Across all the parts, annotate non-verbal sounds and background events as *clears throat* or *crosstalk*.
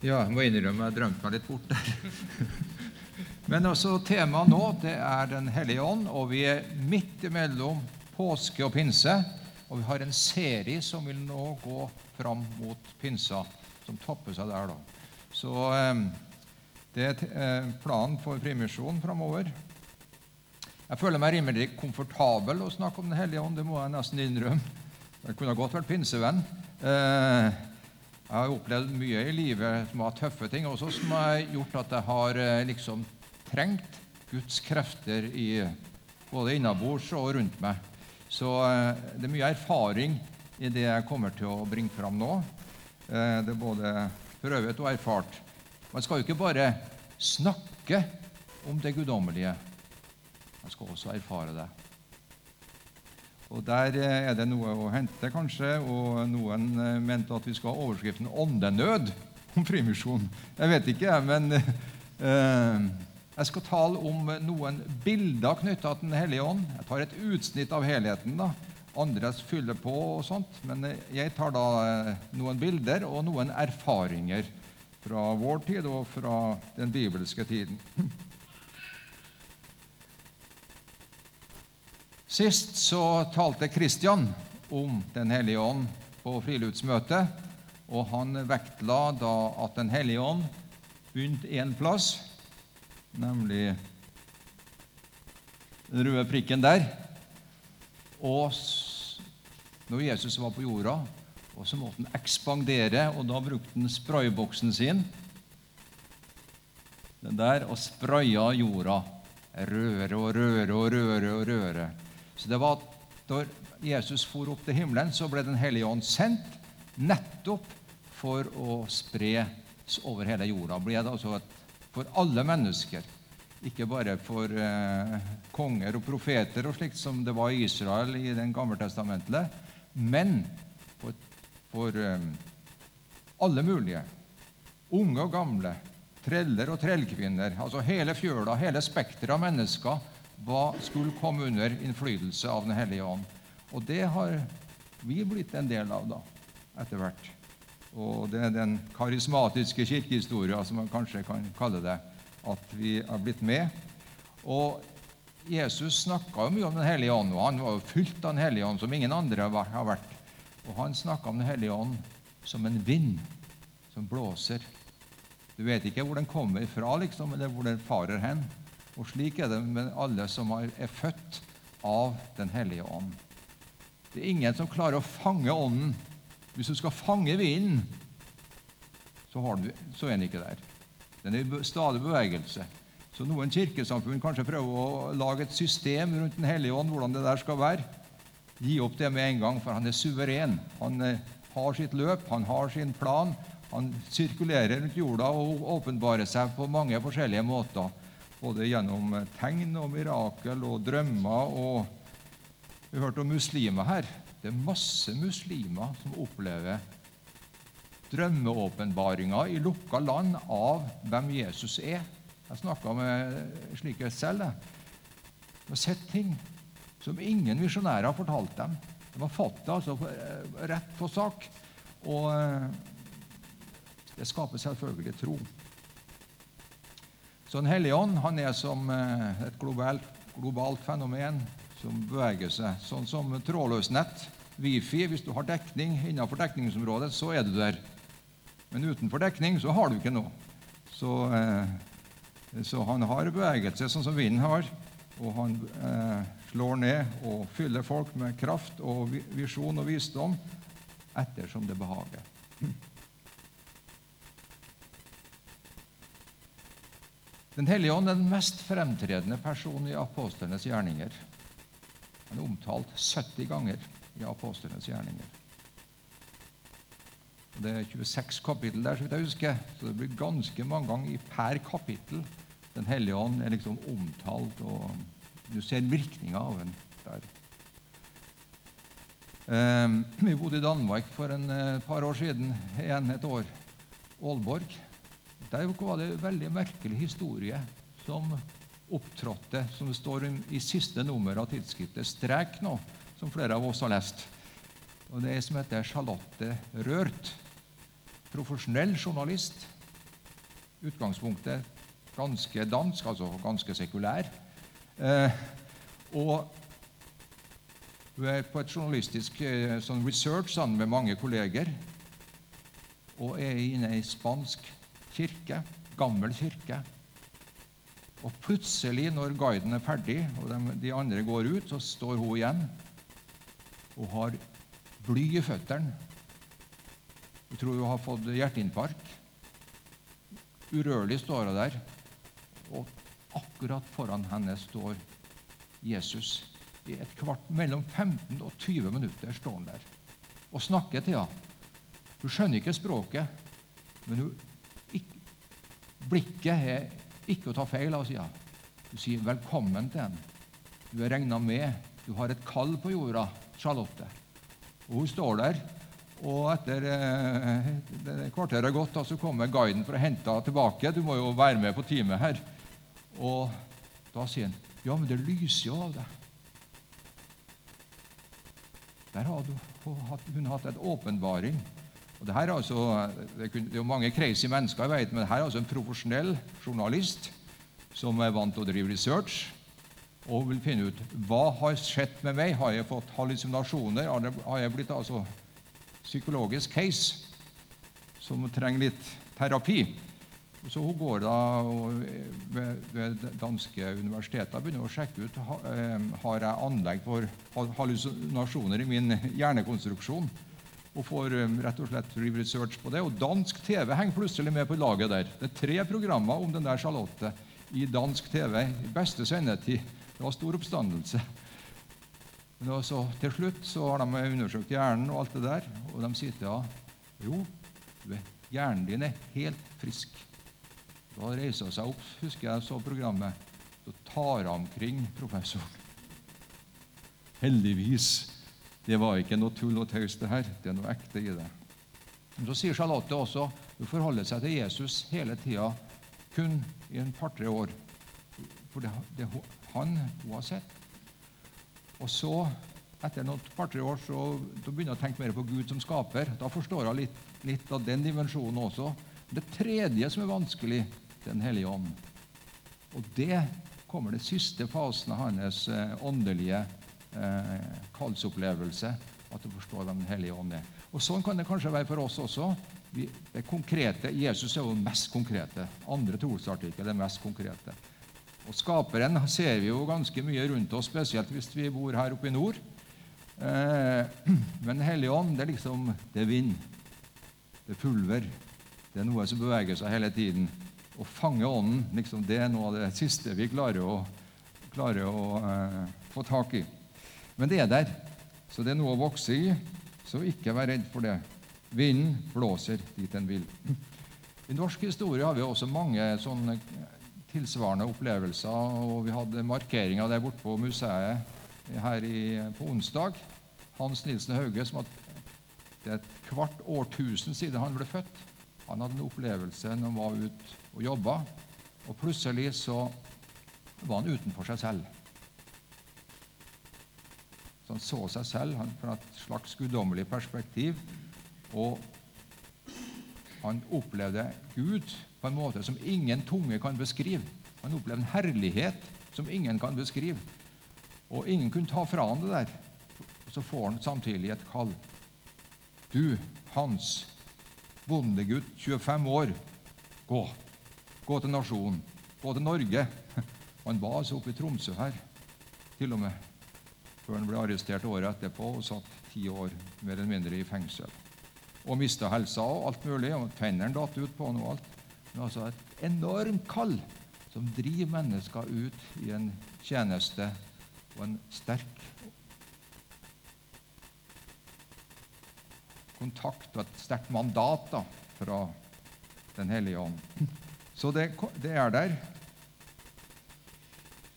Ja, jeg må innrømme jeg drømte meg litt bort der. *laughs* Men også temaet nå det er Den hellige ånd, og vi er midt imellom påske og pinse. Og vi har en serie som vil nå gå fram mot pinsa, som topper seg der. da. Så eh, det er eh, planen for Frimisjonen framover. Jeg føler meg rimelig komfortabel å snakke om Den hellige ånd. Det må jeg nesten innrømme. Jeg kunne godt vært pinsevenn. Eh, jeg har opplevd mye i livet som har tøffe ting også, som har gjort at jeg har eh, liksom trengt Guds krefter i, både innabords og rundt meg. Så eh, det er mye erfaring i det jeg kommer til å bringe fram nå. Eh, det er både prøvet og erfart. Man skal jo ikke bare snakke om det guddommelige. Man skal også erfare det. Og Der eh, er det noe å hente, kanskje. Og noen eh, mente at vi skal ha overskriften 'Åndenød' om frimisjon. Jeg vet ikke, men eh, jeg skal tale om noen bilder knytta til Den hellige ånd. Jeg tar et utsnitt av helheten. da. Andres fyller på og sånt. Men eh, jeg tar da noen bilder og noen erfaringer fra vår tid og fra den bibelske tiden. *laughs* Sist så talte Kristian om Den hellige ånd på friluftsmøtet. Og han vektla da at Den hellige ånd begynte én plass, nemlig den røde prikken der. Og når Jesus var på jorda, og så måtte han ekspandere, og da brukte han sprayboksen sin den der, og spraya jorda. Røre og røre og røre og røre. Så det var Da Jesus for opp til himmelen, så ble Den hellige ånd sendt nettopp for å spres over hele jorda. Ble det altså for alle mennesker, ikke bare for eh, konger og profeter og slikt som det var i Israel i Den gammeltestamentlige, men for, for eh, alle mulige. Unge og gamle, treller og trellkvinner. Altså hele fjøla, hele spekteret av mennesker skulle komme under innflytelse av Den hellige ånd. Og det har vi blitt en del av da, etter hvert. Og det er den karismatiske kirkehistoria, som man kanskje kan kalle det, at vi har blitt med. Og Jesus snakka mye om Den hellige ånd, og han var jo fylt av Den hellige ånd som ingen andre har vært. Og han snakka om Den hellige ånd som en vind som blåser. Du vet ikke hvor den kommer fra, liksom, eller hvor den farer hen. Og slik er det med alle som er født av Den hellige ånd. Det er ingen som klarer å fange ånden. Hvis du skal fange vinden, så, du, så er den ikke der. Den er i stadig bevegelse. Så noen kirkesamfunn kanskje prøver å lage et system rundt Den hellige ånd, hvordan det der skal være. Gi opp det med en gang, for han er suveren. Han eh, har sitt løp, han har sin plan. Han sirkulerer rundt jorda og åpenbarer seg på mange forskjellige måter både gjennom tegn og mirakel og drømmer. og Vi hørte om muslimer her. Det er masse muslimer som opplever drømmeåpenbaringer i lukka land av hvem Jesus er. Jeg snakka med slike selv. De har sett ting som ingen misjonærer har fortalt dem. De har fått det altså rett på sak. Og eh, det skaper selvfølgelig tro. Så Den hellige ånd han er som eh, et globalt, globalt fenomen som beveger seg. Sånn som trådløst nett, Wifi. Hvis du har dekning innenfor dekningsområdet, så er du der. Men utenfor dekning så har du ikke noe. Så, eh, så han har beveget seg sånn som vinden har. Og han eh, slår ned og fyller folk med kraft og visjon og visdom ettersom det behager. Den hellige ånd er den mest fremtredende personen i apostlenes gjerninger. Han er omtalt 70 ganger i apostlenes gjerninger. Det er 26 kapittel der, så vidt jeg husker, så det blir ganske mange ganger per kapittel Den hellige ånd er liksom omtalt, og du ser virkninga av den der. Eh, vi bodde i Danmark for en eh, par år siden, igjen et år. Aalborg. Der var det en veldig merkelig historie som opptrådte, som det står i siste nummer av tidsskriftet Strek nå, som flere av oss har lest. Og Det er som heter Charlotte Rørt. Profesjonell journalist. utgangspunktet ganske dansk, altså ganske sekulær. Eh, og hun er på et journalistisk eh, sånn research sammen med mange kolleger og er inne i spansk kirke, gammel kirke. Og plutselig, når guiden er ferdig, og de, de andre går ut, så står hun igjen og har bly i føttene. Hun tror hun har fått hjerteinfarkt. Urørlig står hun der, og akkurat foran henne står Jesus. I et kvart, Mellom 15 og 20 minutter står han der og snakker til henne. Hun skjønner ikke språket, men hun, blikket er ikke å ta feil av, sier hun. Du sier 'velkommen til henne'. Du er regna med. Du har et kall på jorda, Charlotte. Og Hun står der, og etter eh, kvarteret har gått, så kommer guiden for å hente henne tilbake. Du må jo være med på teamet her. Og da sier han, 'Ja, men det lyser jo av deg'. Der har hun hatt en åpenbaring. Og det, her er altså, det er jo mange crazy mennesker, jeg vet, men her er altså en profesjonell journalist som er vant til å drive research og vil finne ut hva har skjedd med meg. Har jeg fått hallusinasjoner? Har jeg blitt altså psykologisk case som trenger litt terapi? Så hun går da ved, ved danske universiteter og begynner å sjekke ut eh, har jeg anlegg for hallusinasjoner i min hjernekonstruksjon. Og får eh, rett og slett research på det. Og dansk TV henger plutselig med på laget der. Det er tre programmer om den der Charlotte i dansk TV i beste sendetid. Det var stor oppstandelse. Men så, til slutt så har de undersøkt hjernen og alt det der, og de sier til ja, jo, hjernen din er helt frisk. Da reiser hun seg opp, husker jeg så programmet. Så tar hun omkring professoren. Heldigvis. Det var ikke noe tull og tøys, det her. Det er noe ekte i det. Men så sier Charlotte også hun forholder seg til Jesus hele tida, kun i en par-tre år. For det, det han hun har sett. Og så, etter noen par-tre år, så begynner hun å tenke mer på Gud som skaper. Da forstår hun litt, litt av den dimensjonen også. Det tredje som er vanskelig, den hellige ånd. Og det kommer den siste fasen av hans åndelige åndelige eh, kallsopplevelse. At du forstår Den hellige ånd. Og Sånn kan det kanskje være for oss også. Vi, det konkrete, Jesus er jo den mest konkrete. Andre trosartikkel er den mest konkrete. Og Skaperen ser vi jo ganske mye rundt oss, spesielt hvis vi bor her oppe i nord. Eh, *clears throat* men Den hellige ånd det er liksom det er vind, det er pulver. Det er noe som beveger seg hele tiden å fange Ånden liksom det er noe av det siste vi klarer å, klarer å eh, få tak i. Men det er der, så det er noe å vokse i. Så ikke vær redd for det. Vinden blåser dit den vil. I norsk historie har vi også mange sånne tilsvarende opplevelser. og Vi hadde markeringer der borte på museet her i, på onsdag. Hans Nilsen Hauge, som at det er et kvart årtusen siden han ble født. Han hadde en opplevelse når han var ute og jobba, og plutselig så var han utenfor seg selv. Så han så seg selv fra et slags guddommelig perspektiv, og han opplevde Gud på en måte som ingen tunge kan beskrive. Han opplevde en herlighet som ingen kan beskrive. Og ingen kunne ta fra han det der. Og så får han samtidig et kall. Du, Hans, bondegutt, 25 år. Gå. Gå til nasjonen. Gå til Norge. *laughs* Han var altså oppe i Tromsø her, til og med, før han ble arrestert året etterpå og satt ti år mer eller mindre i fengsel. Og mista helsa og alt mulig. og Tennene datt ut på han og alt. Men altså et enormt kall som driver mennesker ut i en tjeneste og en sterk kontakt og et sterkt mandat da, fra Den hellige ånd. Så det, det er der.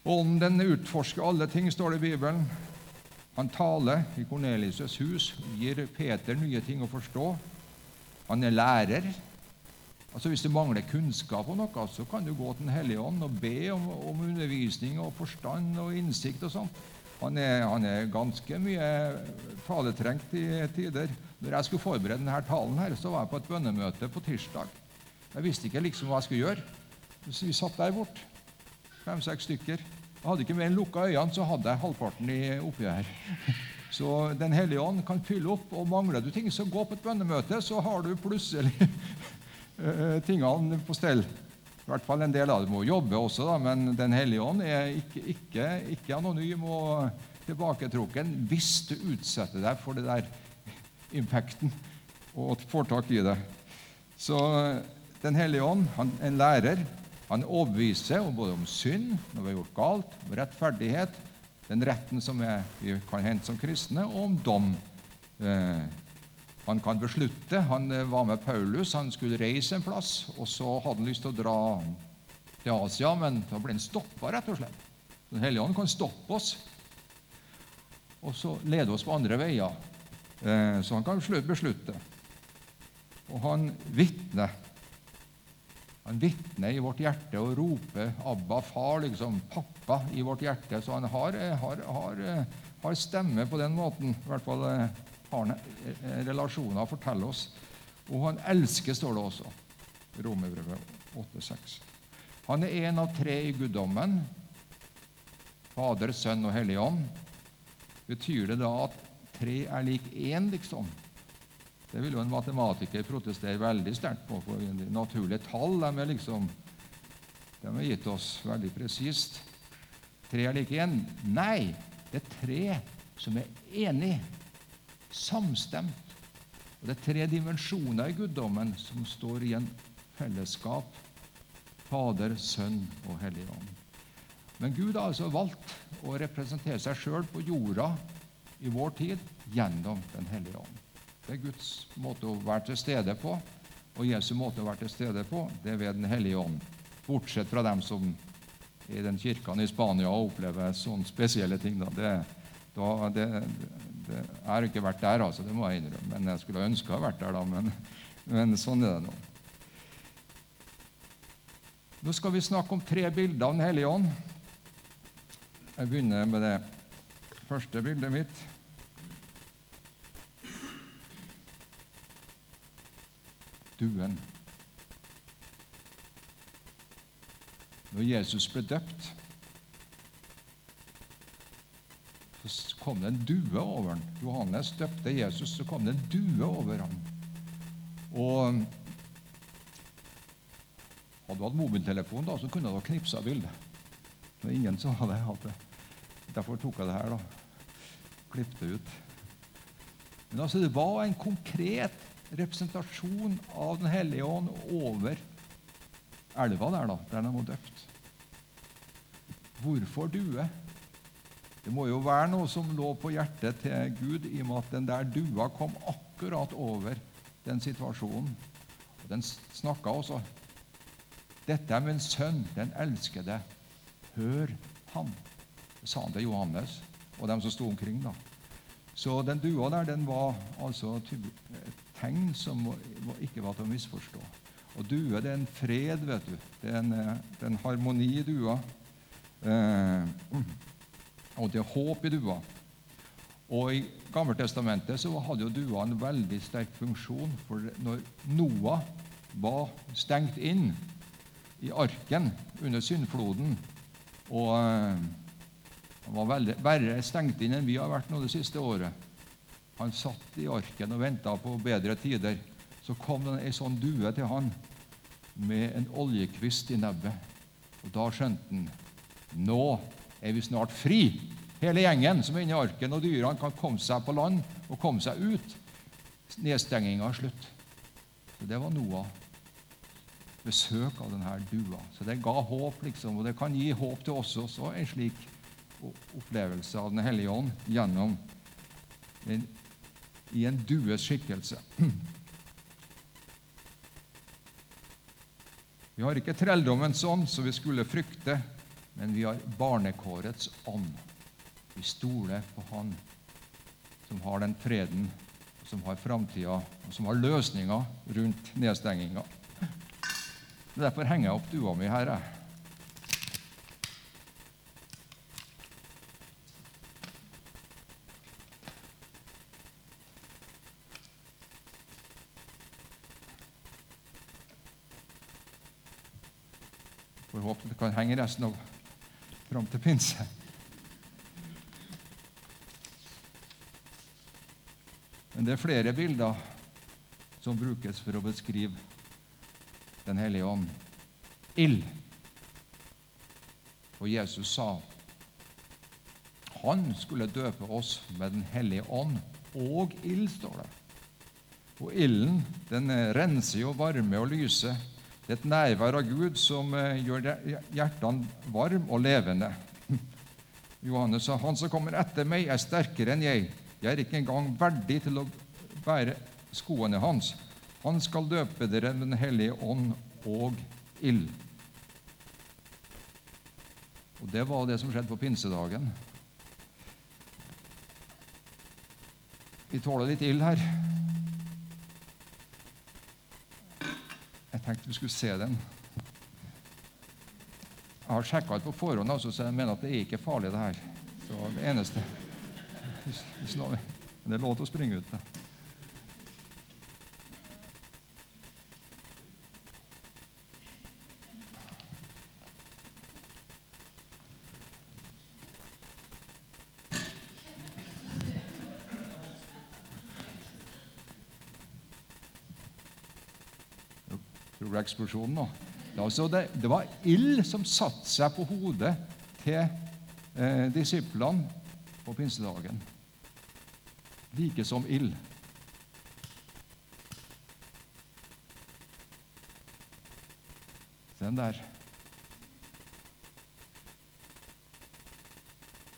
Ånden den utforsker alle ting, står det i Bibelen. Han taler i Kornelius' hus, gir Peter nye ting å forstå. Han er lærer. Altså Hvis du mangler kunnskap om noe, så kan du gå til Den hellige ånd og be om, om undervisning og forstand og innsikt. og sånt. Han han er ganske mye faletrengt i tider. Når jeg skulle forberede denne talen, her, så var jeg på et bønnemøte på tirsdag. Jeg visste ikke liksom hva jeg skulle gjøre. Så vi satt der borte, fem-seks stykker. Hadde ikke mer enn lukka øynene, så hadde jeg halvparten i oppi her. *laughs* Så Den hellige ånd kan fylle opp, og mangler du ting, så gå på et bønnemøte, så har du plutselig *laughs* eh, tingene på stell. I hvert fall en del av dem må jobbe også, da, men Den hellige ånd er ikke, ikke, ikke anonym og tilbaketrukken hvis du utsetter deg for det der impacten og får tak i det. Så Den hellige ånd, han, en lærer, han overbeviser både om synd, når vi har gjort galt, om rettferdighet, den retten som vi kan hente som kristne, og om dom. Eh, han kan beslutte. Han eh, var med Paulus, han skulle reise en plass, og så hadde han lyst til å dra til Asia, men da ble han stoppa, rett og slett. Den hellige ånd kan stoppe oss og så lede oss på andre veier. Eh, så han kan beslutte. Og han vitner. Han vitner i vårt hjerte og roper 'Abba, far', liksom 'pappa' i vårt hjerte. Så han har, eh, har, har, eh, har stemme på den måten. I hvert fall eh, har han relasjoner, forteller oss. Og han elsker, står det også. Romerbrevet 8,6. Han er en av tre i guddommen. Fader, Sønn og Hellig Ånd. Betyr det da at tre er lik én, liksom? Det vil jo en matematiker protestere veldig sterkt på, for naturlige tall de er liksom, de er gitt oss veldig presist. Tre er like én. Nei, det er tre som er enige, samstemt. Og Det er tre dimensjoner i guddommen som står i en fellesskap. Fader, Sønn og Hellig Ånd. Men Gud har altså valgt å representere seg sjøl på jorda i vår tid gjennom Den hellige ånd. Det er Guds måte å være til stede på. Og Jesu måte å være til stede på, det er ved Den hellige ånd. Bortsett fra dem som i den kirken i Spania opplever sånne spesielle ting. Da. Det, da, det, det, jeg har ikke vært der, altså, det må jeg innrømme. Men jeg skulle ønske jeg hadde vært der, da. Men, men sånn er det nå. Nå skal vi snakke om tre bilder av Den hellige ånd. Jeg begynner med det første bildet mitt. Duen. Når Jesus ble døpt, så kom det en due over ham. Johannes døpte Jesus, så kom det en due over ham. Og Hadde du hatt mobiltelefon, da, så kunne du ha knipsa bildet. Det var ingen hadde hatt det. Derfor tok jeg det her. da. Klippet det ut. Men altså, det var en konkret representasjon av Den hellige ånd over elva der, da, der de var døpt. Hvorfor due? Det må jo være noe som lå på hjertet til Gud, i og med at den der dua kom akkurat over den situasjonen. Og Den snakka også. 'Dette er min sønn, den elskede. Hør ham.' Det sa han til Johannes og dem som sto omkring. da. Så den dua der den var altså et tegn som ikke var til å misforstå. Og due det er en fred, vet du. Det er en, eh, det er en harmoni i dua. Eh, *clears throat* og det er håp i dua. Og I Gammeltestamentet så hadde jo dua en veldig sterk funksjon. For når Noah var stengt inn i arken under syndfloden og eh, Han var verre stengt inn enn vi har vært nå det siste året. Han satt i arken og venta på bedre tider. Så kom det ei sånn due til han med en oljekvist i nebbet. Og Da skjønte han nå er vi snart fri. Hele gjengen som er inne i arken, og dyrene kan komme seg på land og komme seg ut. Nedstenginga er slutt. Så Det var Noah. Besøk av denne dua. Så det ga håp, liksom, og det kan gi håp til oss også, en slik opplevelse av Den hellige ånd gjennom en i en dues skikkelse. *clears throat* Vi har ikke trelldommens ånd, som vi skulle frykte, men vi har barnekårets ånd. Vi stoler på Han som har den freden, som har framtida, og som har løsninga rundt nedstenginga. *clears throat* Derfor henger jeg opp dua mi her. jeg. Får håpe det kan henge resten av fram til pinse. Men det er flere bilder som brukes for å beskrive Den hellige ånd. Ild. Og Jesus sa han skulle døpe oss med Den hellige ånd og ild, står det. Og ilden den renser og varmer og lyser. Det er et nærvær av Gud som eh, gjør hjertene varme og levende. *laughs* Johannes sa, 'Han som kommer etter meg, er sterkere enn jeg.' 'Jeg er ikke engang verdig til å bære skoene hans.' 'Han skal døpe dere med Den hellige ånd og ild.' Og Det var det som skjedde på pinsedagen. Vi tåler litt ild her. Jeg tenkte vi skulle se den. Jeg har sjekka det på forhånd, altså, så jeg mener at det er ikke farlig, det her. Så det eneste Men det er lov til å springe ut. det. Eksplosjonen. Altså det, det, var ild som satte seg på hodet til eh, disiplene på pinsedagen. Like som ild. Den der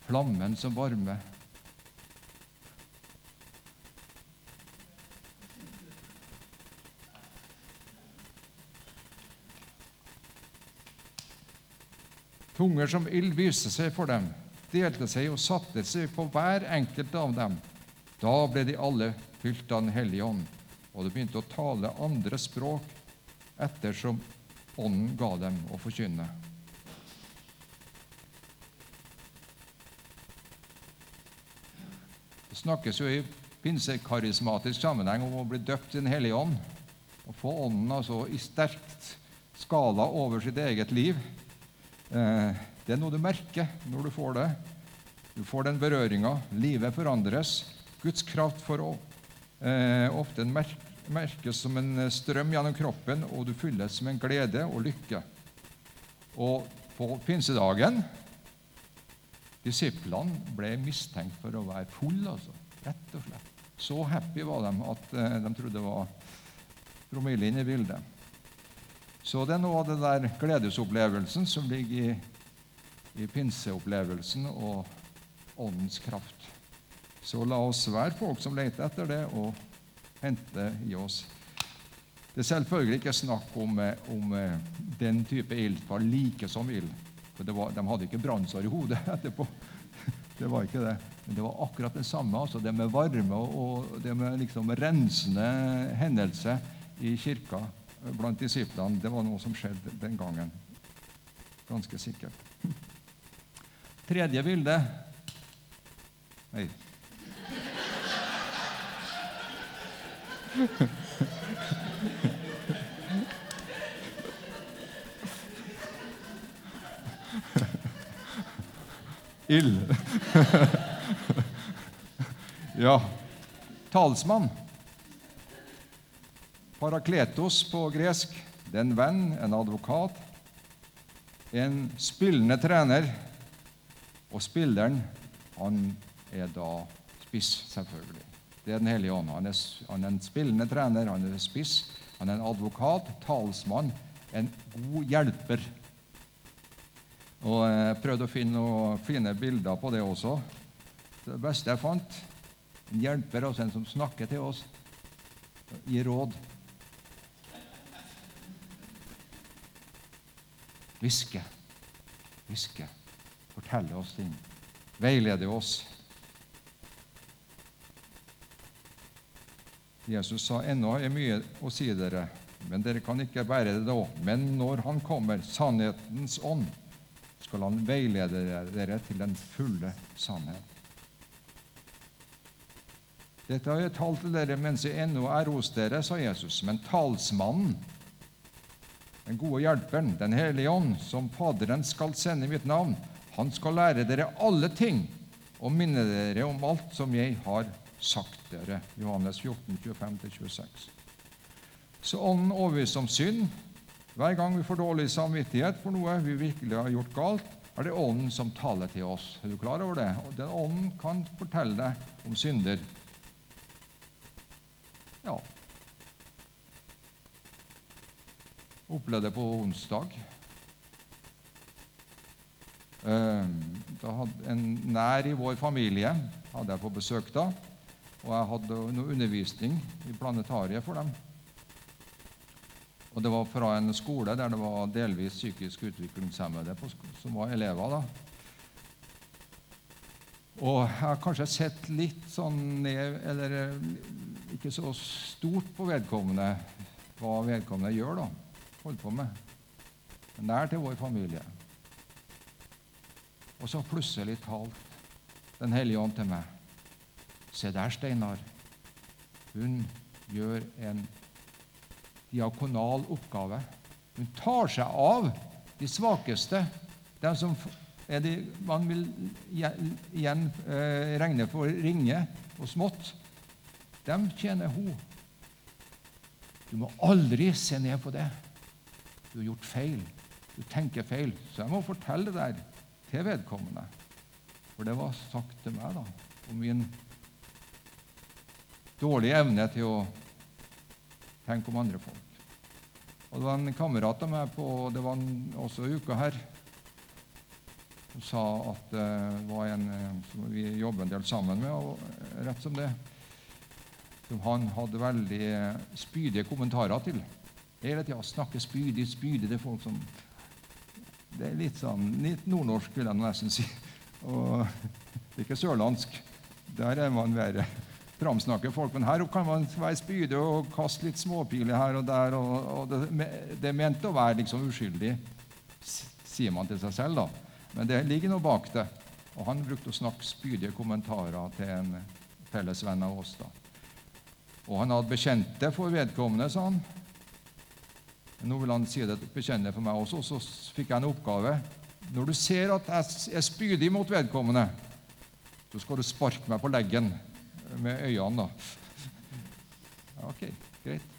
Flammen som varmer. Tunger som ild viste seg for dem, delte seg og satte seg på hver enkelt av dem. Da ble de alle fylt av Den hellige ånd, og de begynte å tale andre språk ettersom Ånden ga dem å forkynne. Det snakkes jo i pinsekarismatisk sammenheng om å bli døpt i Den hellige ånd. Å få Ånden altså i sterkt skala over sitt eget liv. Eh, det er noe du merker når du får det. Du får den berøringa. Livet forandres. Guds kraft får eh, ofte merkes som en strøm gjennom kroppen, og du fylles med en glede og lykke. Og på pinsedagen Disiplene ble mistenkt for å være fulle, altså. Rett og slett. Så happy var de at eh, de trodde det var promille inne i bildet. Så det er noe av det der gledesopplevelsen som ligger i, i pinseopplevelsen og åndens kraft. Så la oss være folk som leter etter det, og hente i oss. Det er selvfølgelig ikke snakk om, om den type ild var like som ild. For var, De hadde ikke brannsår i hodet *laughs* etterpå. Det var ikke det. Men det var akkurat det samme. altså Det med varme og det med liksom rensende hendelse i kirka blant disiplene. Det var noe som skjedde den gangen. Ganske sikkert. Tredje bilde Nei. Ild. *laughs* ja. Talsmann. Parakletos på gresk det er en venn, en advokat, en spillende trener. Og spilleren, han er da spiss, selvfølgelig. Det er Den hellige ånd. Han er, han er en spillende trener, han er spiss, han er en advokat, talsmann, en god hjelper. Og Jeg prøvde å finne noen fine bilder på det også. Det beste jeg fant, en hjelper, altså en som snakker til oss, gir råd. Hviske, hviske, fortelle oss ting, veilede oss. Jesus sa ennå er mye å si dere, men dere kan ikke bære det da. Men når Han kommer, sannhetens ånd, skal Han veilede dere til den fulle sannhet. Dette har jeg talt til dere mens jeg ennå er hos dere, sa Jesus. Men talsmannen, den gode hjelperen, Den hellige ånd, som Faderen skal sende i mitt navn. Han skal lære dere alle ting og minne dere om alt som jeg har sagt dere. Johannes 14, 25-26. Så Ånden overbeviser om synd. Hver gang vi får dårlig samvittighet for noe vi virkelig har gjort galt, er det Ånden som taler til oss. Er du klar over det? Den Ånden kan fortelle deg om synder. Ja, opplevde det på onsdag. Ehm, da hadde En nær i vår familie hadde jeg på besøk da. Og jeg hadde noe undervisning i planetariet for dem. Og Det var fra en skole der det var delvis psykisk utviklingshemmede som var elever. da. Og jeg har kanskje sett litt sånn ned Eller eh, ikke så stort på vedkommende, hva vedkommende gjør. da holder på med. Nær til vår familie. Og så plutselig talt Den hellige ånd til meg. Se der, Steinar. Hun gjør en diakonal oppgave. Hun tar seg av de svakeste, de som er de man vil igjen eh, regne for ringe og smått. Dem tjener hun. Du må aldri se ned på det. Du har gjort feil. Du tenker feil. Så jeg må fortelle det der til vedkommende. For det var sagt til meg da, om min dårlige evne til å tenke om andre folk. Og Det var en kamerat av meg på det var også en uke her som sa at det var en som vi jobber en del sammen med, og rett som det som han hadde veldig spydige kommentarer til. Hele tida snakker spydig, spydig. Er folk som Det er litt sånn litt nordnorsk, vil jeg nesten si. Og det er ikke sørlandsk. Der er man verre. Framsnakker folk. Men her kan man være spydig og kaste litt småpiler her og der. Og, og det, det, er ment å være liksom uskyldig, sier man til seg selv. da. Men det ligger noe bak det. Og han brukte å snakke spydige kommentarer til en felles venn av oss. da. Og han hadde bekjent det for vedkommende, sa han. Nå vil han si det bekjenne for meg også. Så fikk jeg en oppgave. Når du ser at jeg er spydig mot vedkommende, så skal du sparke meg på leggen med øynene. da. Ok, greit.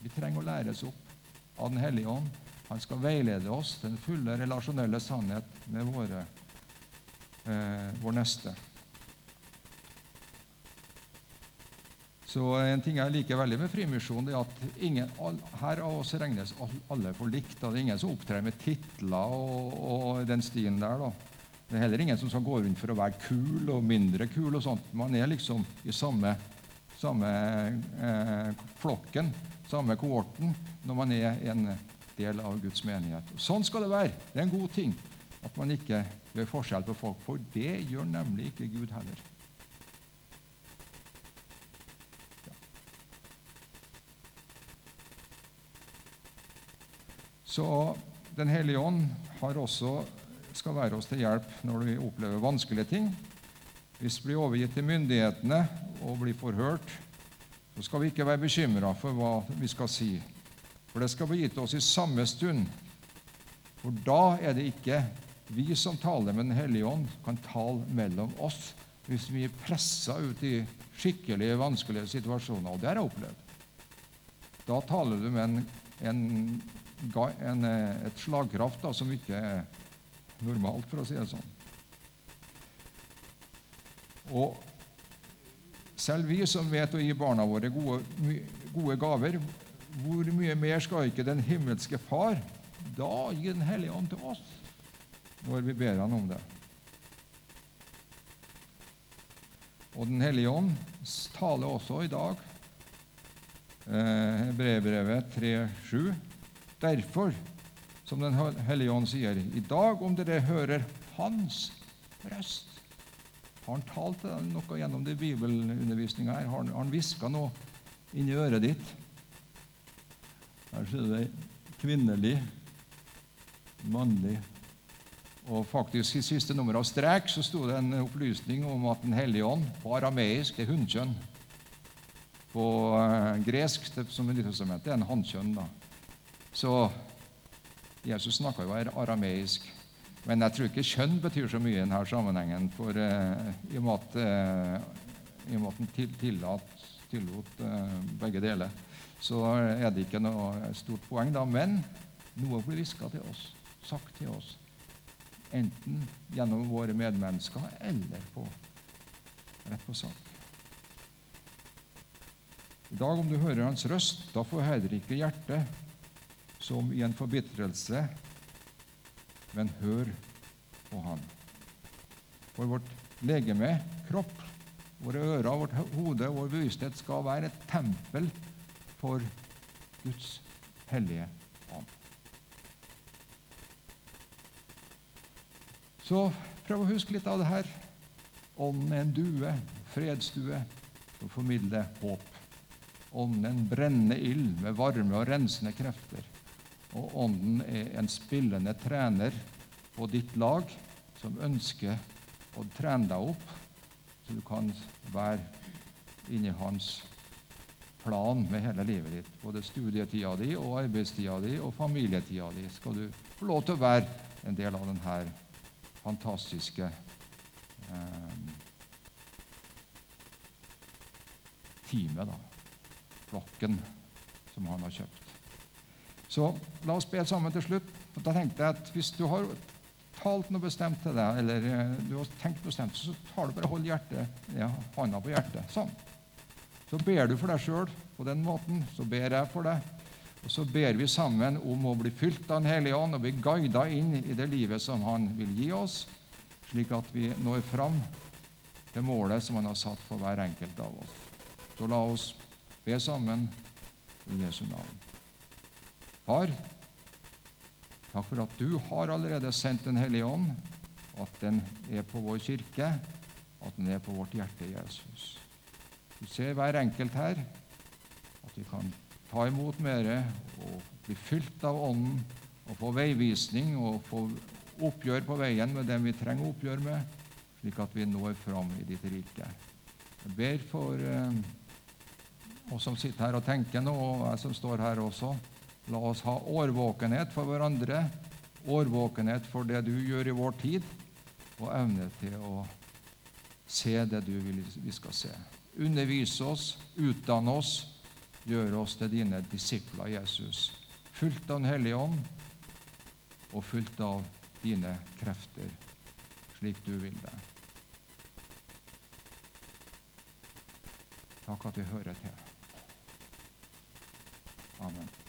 Vi trenger å læres opp av Den hellige ånd. Han skal veilede oss til den fulle relasjonelle sannhet med våre, eh, vår neste. Så En ting jeg liker veldig med Frimisjonen, er at ingen, her av oss regnes alle for likt. Det er ingen som opptrer med titler og, og, den stien der. da. Det er heller ingen som skal gå rundt for å være kul og mindre kul. og sånt. Man er liksom i samme, samme eh, flokken, samme kohorten, når man er en del av Guds menighet. Sånn skal det være. Det er en god ting at man ikke gjør forskjell på folk, for det gjør nemlig ikke Gud heller. Så Den hellige ånd også, skal være oss til hjelp når vi opplever vanskelige ting. Hvis vi blir overgitt til myndighetene og blir forhørt, så skal vi ikke være bekymra for hva vi skal si. For det skal bli gitt oss i samme stund. For da er det ikke vi som taler med Den hellige ånd, kan tale mellom oss hvis vi er pressa ut i skikkelig vanskelige situasjoner. Og det har jeg opplevd. Da taler du med en, en en, eh, et slagkraft da, som ikke er normalt, for å si det sånn. Og selv vi som vet å gi barna våre gode, gode gaver, hvor mye mer skal ikke den himmelske Far da gi Den hellige ånd til oss når vi ber Han om det? Og Den hellige ånd taler også i dag, eh, brevbrevet 3.7. Derfor, som Den hellige ånd sier, i dag om dere hører Hans røst Har han talt noe gjennom det bibelundervisninga her? Har han hviska noe inni øret ditt? Her ser du det kvinnelig, mannlig og faktisk I siste nummer av Strek så sto det en opplysning om at Den hellige ånd på arameisk er hunnkjønn. På uh, gresk, som Nytestamentet, er en hannkjønn. da. Så Jesus snakka jo arameisk. Men jeg tror ikke kjønn betyr så mye i denne sammenhengen. For eh, i og med at, eh, han tillat, tillot eh, begge deler, så er det ikke noe stort poeng. da, Men noe blir hviska til oss, sagt til oss. Enten gjennom våre medmennesker eller på, rett på sak. I dag, om du hører hans røst, da får heller ikke hjertet som i en forbitrelse, men hør på han. For vårt legeme, kropp, våre ører, vårt hode, vår bevissthet skal være et tempel for Guds hellige ånd. Så prøv å huske litt av det her. Ånden er en due, fredsdue, som formidler håp. Ånden er en brennende ild med varme og rensende krefter. Og Ånden er en spillende trener på ditt lag som ønsker å trene deg opp, så du kan være inni hans plan med hele livet ditt. Både studietida di og arbeidstida di og familietida di skal du få lov til å være en del av denne fantastiske eh, teamet. da flokken som han har kjøpt. Så la oss be sammen til slutt. Da tenkte jeg at Hvis du har talt noe bestemt til deg, eller eh, du har tenkt noe bestemt, så tar du bare hold hjertet, ja, hånda på hjertet. Sånn. Så ber du for deg sjøl på den måten. Så ber jeg for deg. Og så ber vi sammen om å bli fylt av Den hellige ånd og bli guida inn i det livet som Han vil gi oss, slik at vi når fram til målet som Han har satt for hver enkelt av oss. Så la oss be sammen i Jesu navn. Far, takk for at du har allerede sendt Den hellige ånd, at den er på vår kirke, at den er på vårt hjerte, Jesus. Du ser hver enkelt her, at vi kan ta imot mer og bli fylt av Ånden og få veivisning og få oppgjør på veien med dem vi trenger oppgjør med, slik at vi når fram i ditt rike. Jeg ber for eh, oss som sitter her og tenker nå, og jeg som står her også. La oss ha årvåkenhet for hverandre, årvåkenhet for det du gjør i vår tid, og evne til å se det du vil vi skal se. Undervise oss, utdanne oss, gjøre oss til dine disipler, Jesus. Fullt av Den hellige ånd og fullt av dine krefter, slik du vil det. Takk at vi hører til. Amen.